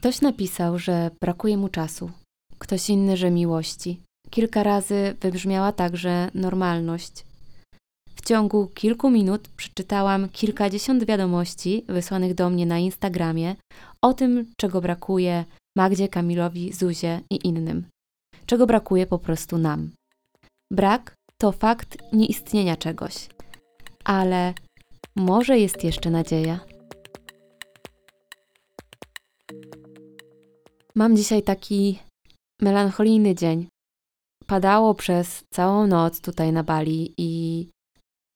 Ktoś napisał, że brakuje mu czasu, ktoś inny, że miłości. Kilka razy wybrzmiała także normalność. W ciągu kilku minut przeczytałam kilkadziesiąt wiadomości wysłanych do mnie na Instagramie o tym, czego brakuje Magdzie, Kamilowi, Zuzie i innym. Czego brakuje po prostu nam. Brak to fakt nieistnienia czegoś, ale może jest jeszcze nadzieja. Mam dzisiaj taki melancholijny dzień. Padało przez całą noc tutaj na Bali i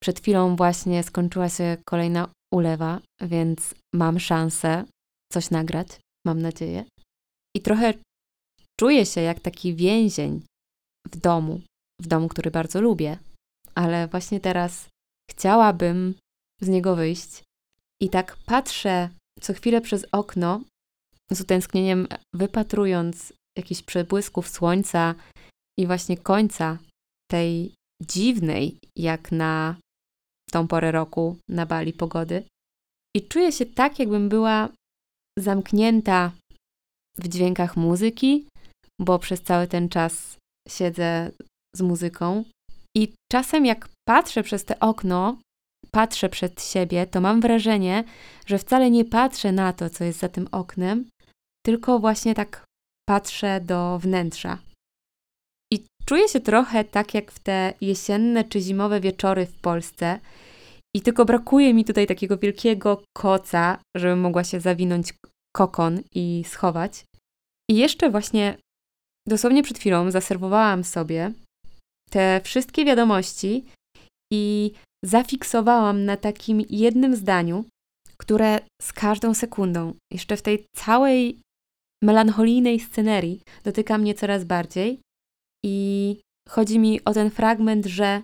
przed chwilą właśnie skończyła się kolejna ulewa, więc mam szansę coś nagrać, mam nadzieję. I trochę czuję się jak taki więzień w domu, w domu, który bardzo lubię, ale właśnie teraz chciałabym z niego wyjść i tak patrzę co chwilę przez okno, z utęsknieniem wypatrując jakichś przebłysków słońca i właśnie końca tej dziwnej, jak na tą porę roku na Bali pogody. I czuję się tak, jakbym była zamknięta w dźwiękach muzyki, bo przez cały ten czas siedzę z muzyką. I czasem, jak patrzę przez te okno, patrzę przed siebie, to mam wrażenie, że wcale nie patrzę na to, co jest za tym oknem, tylko właśnie tak patrzę do wnętrza. I czuję się trochę tak jak w te jesienne czy zimowe wieczory w Polsce. I tylko brakuje mi tutaj takiego wielkiego koca, żebym mogła się zawinąć kokon i schować. I jeszcze właśnie dosłownie przed chwilą zaserwowałam sobie te wszystkie wiadomości i zafiksowałam na takim jednym zdaniu, które z każdą sekundą, jeszcze w tej całej melancholijnej scenerii, dotyka mnie coraz bardziej. I chodzi mi o ten fragment, że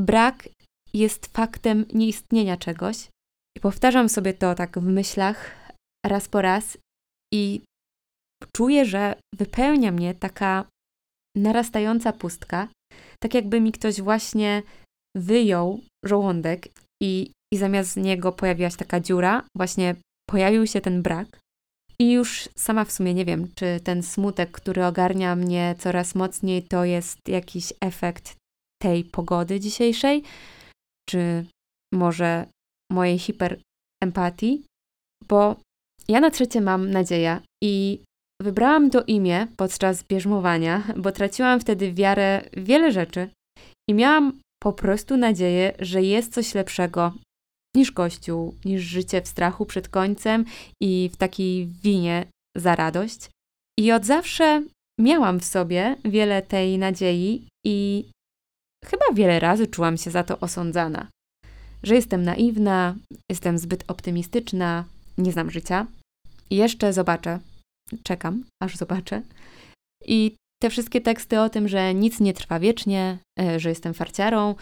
brak jest faktem nieistnienia czegoś. I powtarzam sobie to tak w myślach raz po raz i czuję, że wypełnia mnie taka narastająca pustka, tak jakby mi ktoś właśnie wyjął żołądek i, i zamiast niego pojawiła się taka dziura, właśnie pojawił się ten brak. I już sama w sumie nie wiem, czy ten smutek, który ogarnia mnie coraz mocniej, to jest jakiś efekt tej pogody dzisiejszej, czy może mojej hiperempatii, bo ja na trzecie mam nadzieję i wybrałam to imię podczas bierzmowania, bo traciłam wtedy wiarę w wiele rzeczy i miałam po prostu nadzieję, że jest coś lepszego niż Kościół, niż życie w strachu przed końcem i w takiej winie za radość. I od zawsze miałam w sobie wiele tej nadziei i chyba wiele razy czułam się za to osądzana. Że jestem naiwna, jestem zbyt optymistyczna, nie znam życia. I jeszcze zobaczę, czekam, aż zobaczę. I te wszystkie teksty o tym, że nic nie trwa wiecznie, e, że jestem farciarą,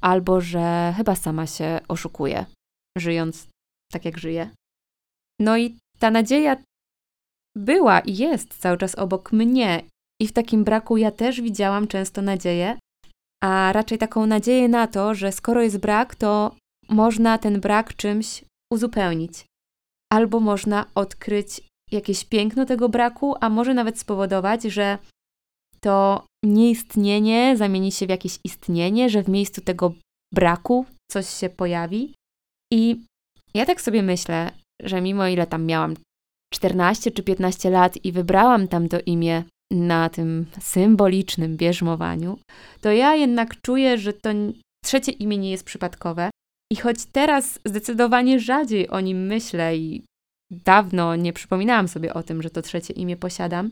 albo że chyba sama się oszukuję, żyjąc tak jak żyję. No i ta nadzieja była i jest cały czas obok mnie, i w takim braku ja też widziałam często nadzieję, a raczej taką nadzieję na to, że skoro jest brak, to można ten brak czymś uzupełnić, albo można odkryć jakieś piękno tego braku, a może nawet spowodować, że to nieistnienie zamieni się w jakieś istnienie, że w miejscu tego braku coś się pojawi. I ja tak sobie myślę, że mimo ile tam miałam 14 czy 15 lat i wybrałam tam to imię na tym symbolicznym bierzmowaniu, to ja jednak czuję, że to trzecie imię nie jest przypadkowe. I choć teraz zdecydowanie rzadziej o nim myślę i dawno nie przypominałam sobie o tym, że to trzecie imię posiadam,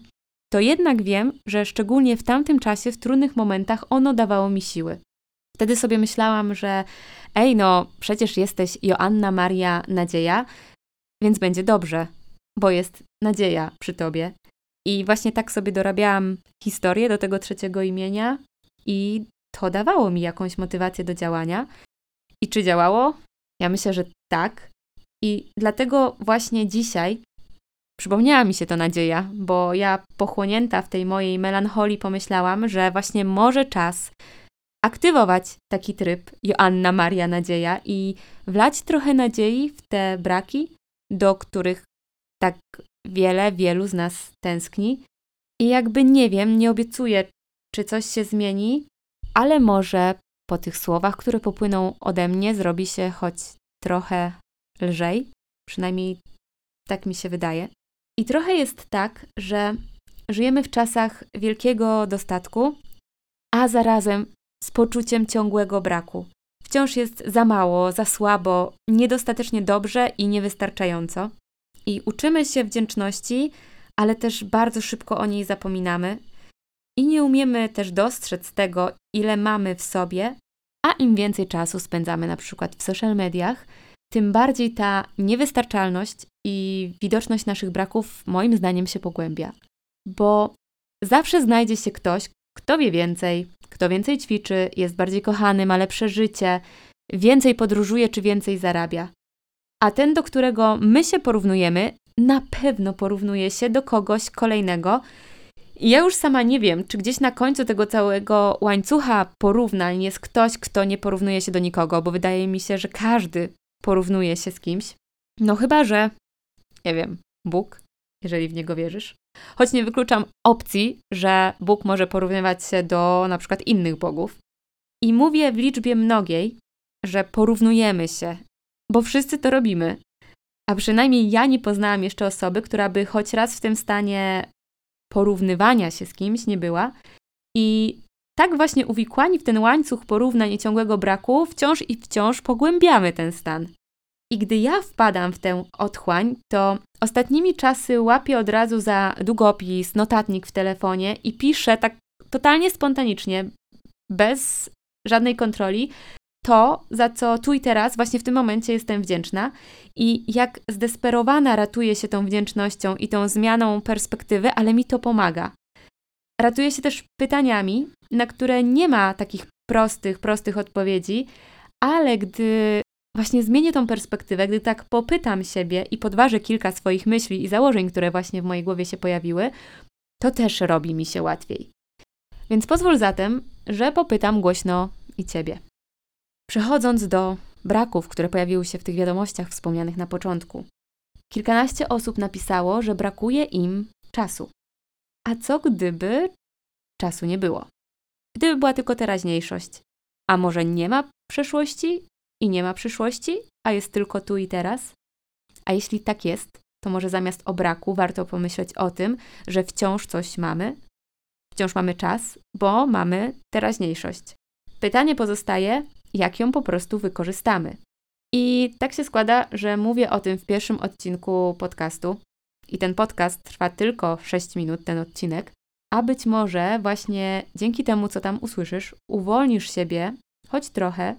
to jednak wiem, że szczególnie w tamtym czasie, w trudnych momentach, ono dawało mi siły. Wtedy sobie myślałam, że ej, no, przecież jesteś Joanna Maria Nadzieja, więc będzie dobrze, bo jest nadzieja przy tobie. I właśnie tak sobie dorabiałam historię do tego trzeciego imienia i to dawało mi jakąś motywację do działania. I czy działało? Ja myślę, że tak. I dlatego właśnie dzisiaj Przypomniała mi się to nadzieja, bo ja pochłonięta w tej mojej melancholii pomyślałam, że właśnie może czas aktywować taki tryb Joanna Maria Nadzieja i wlać trochę nadziei w te braki, do których tak wiele, wielu z nas tęskni. I jakby nie wiem, nie obiecuję, czy coś się zmieni, ale może po tych słowach, które popłyną ode mnie, zrobi się choć trochę lżej. Przynajmniej tak mi się wydaje. I trochę jest tak, że żyjemy w czasach wielkiego dostatku, a zarazem z poczuciem ciągłego braku. Wciąż jest za mało, za słabo, niedostatecznie dobrze i niewystarczająco. I uczymy się wdzięczności, ale też bardzo szybko o niej zapominamy. I nie umiemy też dostrzec tego, ile mamy w sobie, a im więcej czasu spędzamy na przykład w social mediach, tym bardziej ta niewystarczalność i widoczność naszych braków, moim zdaniem, się pogłębia. Bo zawsze znajdzie się ktoś, kto wie więcej, kto więcej ćwiczy, jest bardziej kochany, ma lepsze życie, więcej podróżuje czy więcej zarabia. A ten, do którego my się porównujemy, na pewno porównuje się do kogoś kolejnego. I ja już sama nie wiem, czy gdzieś na końcu tego całego łańcucha porównań jest ktoś, kto nie porównuje się do nikogo, bo wydaje mi się, że każdy porównuje się z kimś. No chyba, że, nie wiem, Bóg, jeżeli w niego wierzysz. Choć nie wykluczam opcji, że Bóg może porównywać się do na przykład innych bogów. I mówię w liczbie mnogiej, że porównujemy się, bo wszyscy to robimy. A przynajmniej ja nie poznałam jeszcze osoby, która by choć raz w tym stanie porównywania się z kimś nie była. I tak właśnie uwikłani w ten łańcuch porównań i ciągłego braku, wciąż i wciąż pogłębiamy ten stan. I gdy ja wpadam w tę otchłań, to ostatnimi czasy łapię od razu za długopis, notatnik w telefonie i piszę tak totalnie spontanicznie, bez żadnej kontroli, to, za co tu i teraz, właśnie w tym momencie jestem wdzięczna i jak zdesperowana ratuję się tą wdzięcznością i tą zmianą perspektywy, ale mi to pomaga. Ratuję się też pytaniami, na które nie ma takich prostych, prostych odpowiedzi, ale gdy właśnie zmienię tą perspektywę, gdy tak popytam siebie i podważę kilka swoich myśli i założeń, które właśnie w mojej głowie się pojawiły, to też robi mi się łatwiej. Więc pozwól zatem, że popytam głośno i ciebie. Przechodząc do braków, które pojawiły się w tych wiadomościach wspomnianych na początku. Kilkanaście osób napisało, że brakuje im czasu. A co gdyby czasu nie było? Gdyby była tylko teraźniejszość? A może nie ma przeszłości i nie ma przyszłości, a jest tylko tu i teraz? A jeśli tak jest, to może zamiast o braku warto pomyśleć o tym, że wciąż coś mamy, wciąż mamy czas, bo mamy teraźniejszość. Pytanie pozostaje, jak ją po prostu wykorzystamy. I tak się składa, że mówię o tym w pierwszym odcinku podcastu. I ten podcast trwa tylko 6 minut, ten odcinek. A być może właśnie dzięki temu, co tam usłyszysz, uwolnisz siebie choć trochę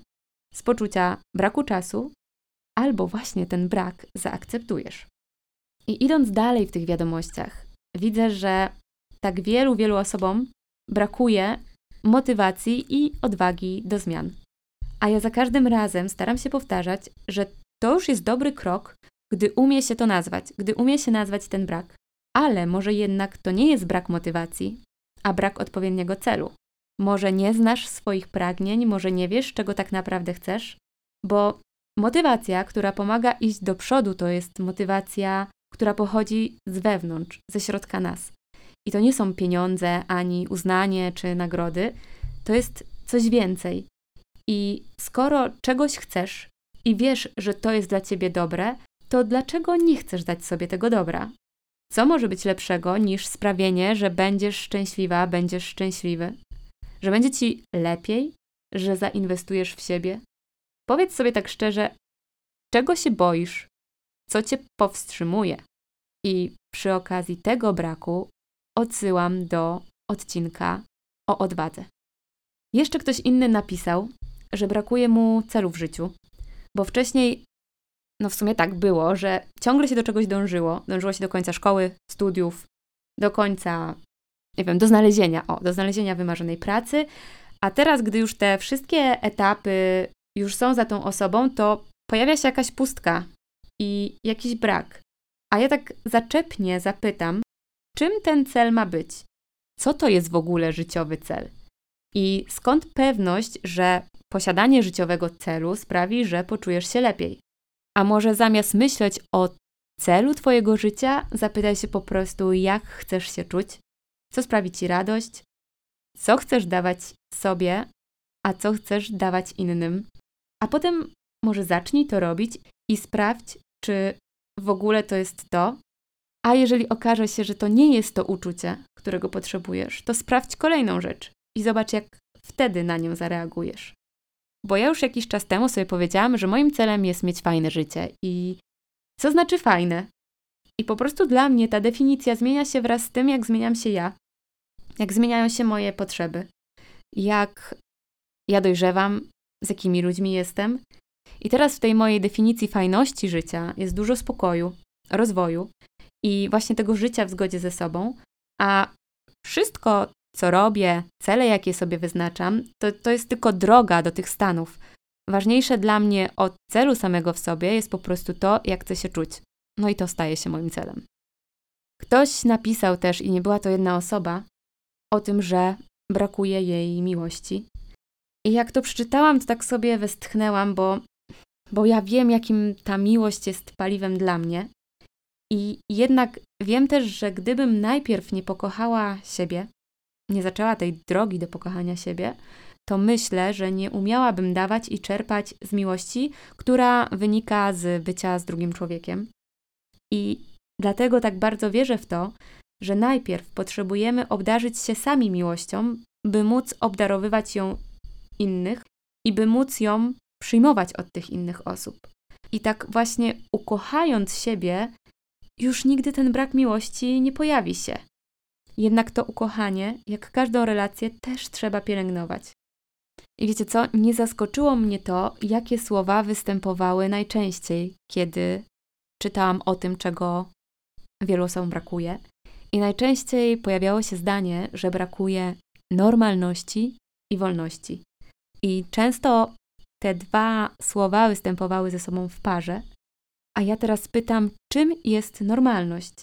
z poczucia braku czasu, albo właśnie ten brak zaakceptujesz. I idąc dalej w tych wiadomościach, widzę, że tak wielu, wielu osobom brakuje motywacji i odwagi do zmian. A ja za każdym razem staram się powtarzać, że to już jest dobry krok, gdy umie się to nazwać, gdy umie się nazwać ten brak. Ale może jednak to nie jest brak motywacji, a brak odpowiedniego celu. Może nie znasz swoich pragnień, może nie wiesz, czego tak naprawdę chcesz, bo motywacja, która pomaga iść do przodu, to jest motywacja, która pochodzi z wewnątrz, ze środka nas. I to nie są pieniądze, ani uznanie czy nagrody, to jest coś więcej. I skoro czegoś chcesz i wiesz, że to jest dla ciebie dobre, to dlaczego nie chcesz dać sobie tego dobra? Co może być lepszego niż sprawienie, że będziesz szczęśliwa, będziesz szczęśliwy? Że będzie ci lepiej, że zainwestujesz w siebie? Powiedz sobie tak szczerze, czego się boisz, co cię powstrzymuje? I przy okazji tego braku odsyłam do odcinka o odwadze. Jeszcze ktoś inny napisał, że brakuje mu celu w życiu, bo wcześniej, no w sumie tak było, że ciągle się do czegoś dążyło. Dążyło się do końca szkoły, studiów, do końca, nie wiem, do znalezienia, o, do znalezienia wymarzonej pracy. A teraz, gdy już te wszystkie etapy już są za tą osobą, to pojawia się jakaś pustka i jakiś brak. A ja tak zaczepnie zapytam, czym ten cel ma być? Co to jest w ogóle życiowy cel? I skąd pewność, że posiadanie życiowego celu sprawi, że poczujesz się lepiej? A może zamiast myśleć o celu Twojego życia, zapytaj się po prostu, jak chcesz się czuć, co sprawi Ci radość, co chcesz dawać sobie, a co chcesz dawać innym. A potem może zacznij to robić i sprawdź, czy w ogóle to jest to. A jeżeli okaże się, że to nie jest to uczucie, którego potrzebujesz, to sprawdź kolejną rzecz i zobacz, jak wtedy na nią zareagujesz. Bo ja już jakiś czas temu sobie powiedziałam, że moim celem jest mieć fajne życie. I co znaczy fajne? I po prostu dla mnie ta definicja zmienia się wraz z tym, jak zmieniam się ja, jak zmieniają się moje potrzeby, jak ja dojrzewam, z jakimi ludźmi jestem. I teraz w tej mojej definicji fajności życia jest dużo spokoju, rozwoju i właśnie tego życia w zgodzie ze sobą, a wszystko, co robię, cele, jakie sobie wyznaczam, to, to jest tylko droga do tych stanów. Ważniejsze dla mnie od celu samego w sobie jest po prostu to, jak chcę się czuć. No i to staje się moim celem. Ktoś napisał też, i nie była to jedna osoba, o tym, że brakuje jej miłości. I jak to przeczytałam, to tak sobie westchnęłam, bo, bo ja wiem, jakim ta miłość jest paliwem dla mnie. I jednak wiem też, że gdybym najpierw nie pokochała siebie, nie zaczęła tej drogi do pokochania siebie, to myślę, że nie umiałabym dawać i czerpać z miłości, która wynika z bycia z drugim człowiekiem. I dlatego tak bardzo wierzę w to, że najpierw potrzebujemy obdarzyć się sami miłością, by móc obdarowywać ją innych i by móc ją przyjmować od tych innych osób. I tak właśnie ukochając siebie, już nigdy ten brak miłości nie pojawi się. Jednak to ukochanie, jak każdą relację, też trzeba pielęgnować. I wiecie co? Nie zaskoczyło mnie to, jakie słowa występowały najczęściej, kiedy czytałam o tym, czego wielu osobom brakuje. I najczęściej pojawiało się zdanie, że brakuje normalności i wolności. I często te dwa słowa występowały ze sobą w parze. A ja teraz pytam, czym jest normalność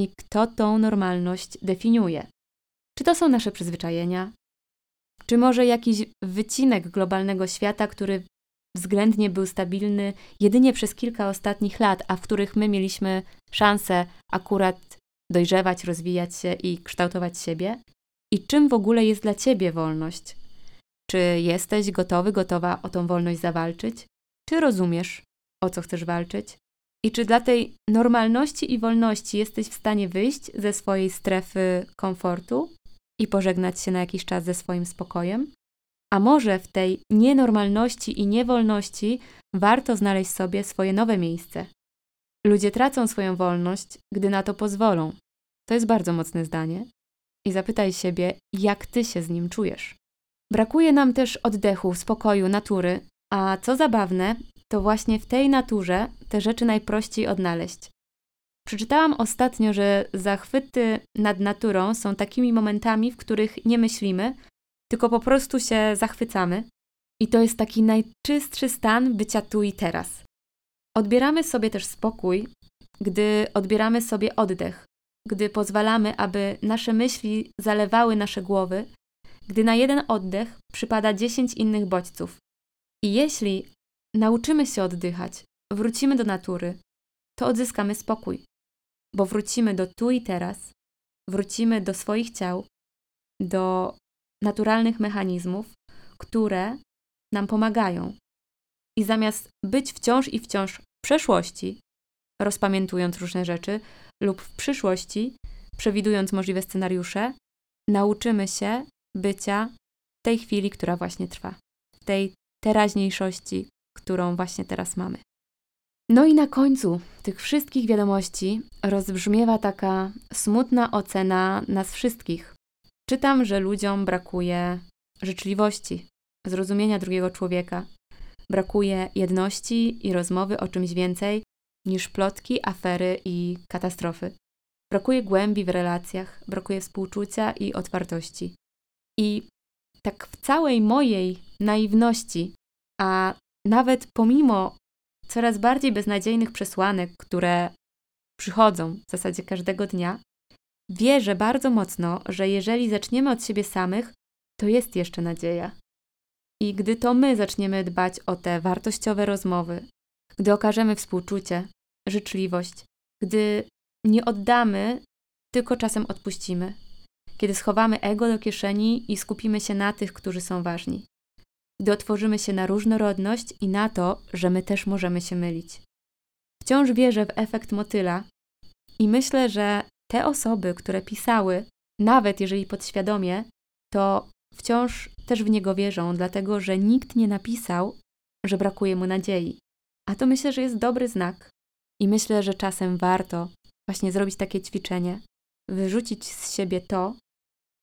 i kto tą normalność definiuje? Czy to są nasze przyzwyczajenia? Czy może jakiś wycinek globalnego świata, który względnie był stabilny jedynie przez kilka ostatnich lat, a w których my mieliśmy szansę akurat dojrzewać, rozwijać się i kształtować siebie? I czym w ogóle jest dla ciebie wolność? Czy jesteś gotowy, gotowa o tą wolność zawalczyć? Czy rozumiesz, o co chcesz walczyć? I czy dla tej normalności i wolności jesteś w stanie wyjść ze swojej strefy komfortu i pożegnać się na jakiś czas ze swoim spokojem? A może w tej nienormalności i niewolności warto znaleźć sobie swoje nowe miejsce? Ludzie tracą swoją wolność, gdy na to pozwolą. To jest bardzo mocne zdanie. I zapytaj siebie, jak ty się z nim czujesz. Brakuje nam też oddechu, spokoju, natury, a co zabawne, to właśnie w tej naturze te rzeczy najprościej odnaleźć. Przeczytałam ostatnio, że zachwyty nad naturą są takimi momentami, w których nie myślimy, tylko po prostu się zachwycamy. I to jest taki najczystszy stan bycia tu i teraz. Odbieramy sobie też spokój, gdy odbieramy sobie oddech, gdy pozwalamy, aby nasze myśli zalewały nasze głowy, gdy na jeden oddech przypada 10 innych bodźców. I jeśli nauczymy się oddychać, wrócimy do natury, to odzyskamy spokój, bo wrócimy do tu i teraz, wrócimy do swoich ciał, do naturalnych mechanizmów, które nam pomagają. I zamiast być wciąż i wciąż w przeszłości, rozpamiętując różne rzeczy, lub w przyszłości, przewidując możliwe scenariusze, nauczymy się bycia w tej chwili, która właśnie trwa, w tej teraźniejszości, którą właśnie teraz mamy. No i na końcu tych wszystkich wiadomości rozbrzmiewa taka smutna ocena nas wszystkich. Czytam, że ludziom brakuje życzliwości, zrozumienia drugiego człowieka, brakuje jedności i rozmowy o czymś więcej niż plotki, afery i katastrofy. Brakuje głębi w relacjach, brakuje współczucia i otwartości. I tak w całej mojej naiwności, a nawet pomimo coraz bardziej beznadziejnych przesłanek, które przychodzą w zasadzie każdego dnia, wierzę bardzo mocno, że jeżeli zaczniemy od siebie samych, to jest jeszcze nadzieja. I gdy to my zaczniemy dbać o te wartościowe rozmowy, gdy okażemy współczucie, życzliwość gdy nie oddamy, tylko czasem odpuścimy. Kiedy schowamy ego do kieszeni i skupimy się na tych, którzy są ważni. Gdy otworzymy się na różnorodność i na to, że my też możemy się mylić. Wciąż wierzę w efekt motyla i myślę, że te osoby, które pisały, nawet jeżeli podświadomie, to wciąż też w niego wierzą, dlatego że nikt nie napisał, że brakuje mu nadziei. A to myślę, że jest dobry znak. I myślę, że czasem warto właśnie zrobić takie ćwiczenie, wyrzucić z siebie to,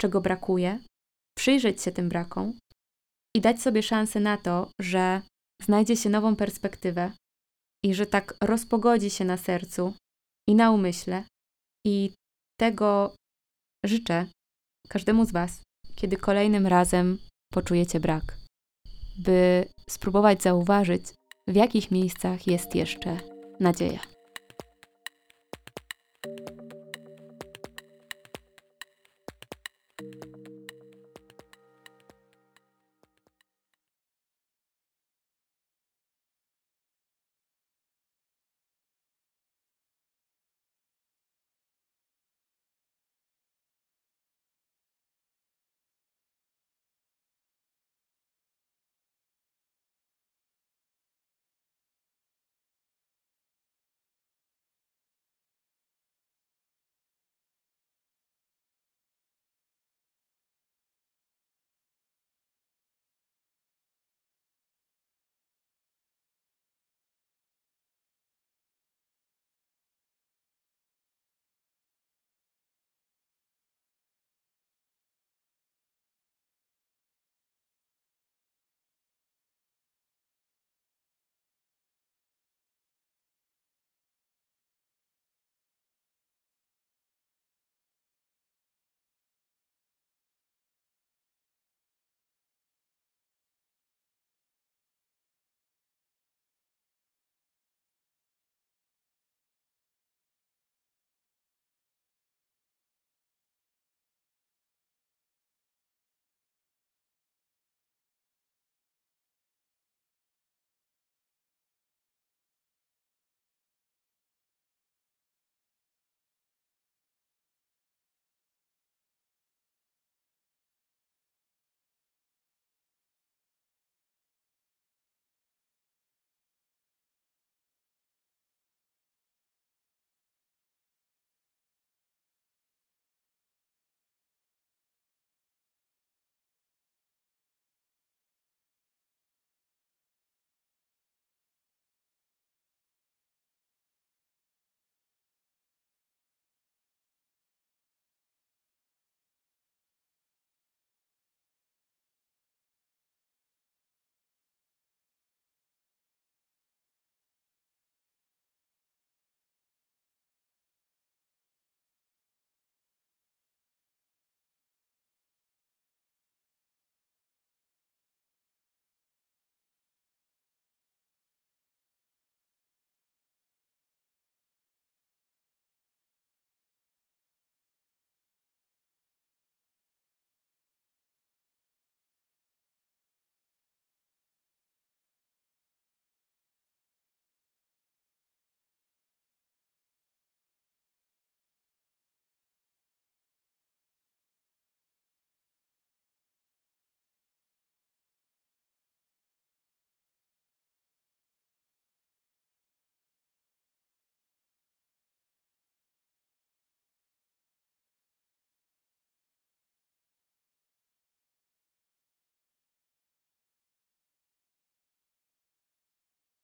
czego brakuje, przyjrzeć się tym brakom i dać sobie szansę na to, że znajdzie się nową perspektywę i że tak rozpogodzi się na sercu i na umyśle. I tego życzę każdemu z Was, kiedy kolejnym razem poczujecie brak, by spróbować zauważyć, w jakich miejscach jest jeszcze nadzieja.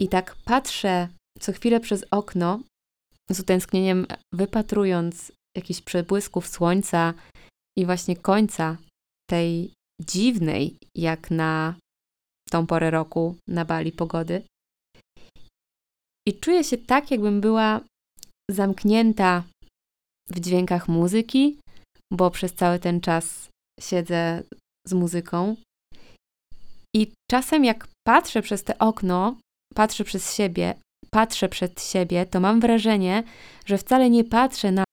I tak patrzę co chwilę przez okno, z utęsknieniem wypatrując jakichś przebłysków słońca i właśnie końca tej dziwnej, jak na tą porę roku na Bali pogody. I czuję się tak, jakbym była zamknięta w dźwiękach muzyki, bo przez cały ten czas siedzę z muzyką. I czasem, jak patrzę przez te okno, patrzę przez siebie, patrzę przed siebie, to mam wrażenie, że wcale nie patrzę na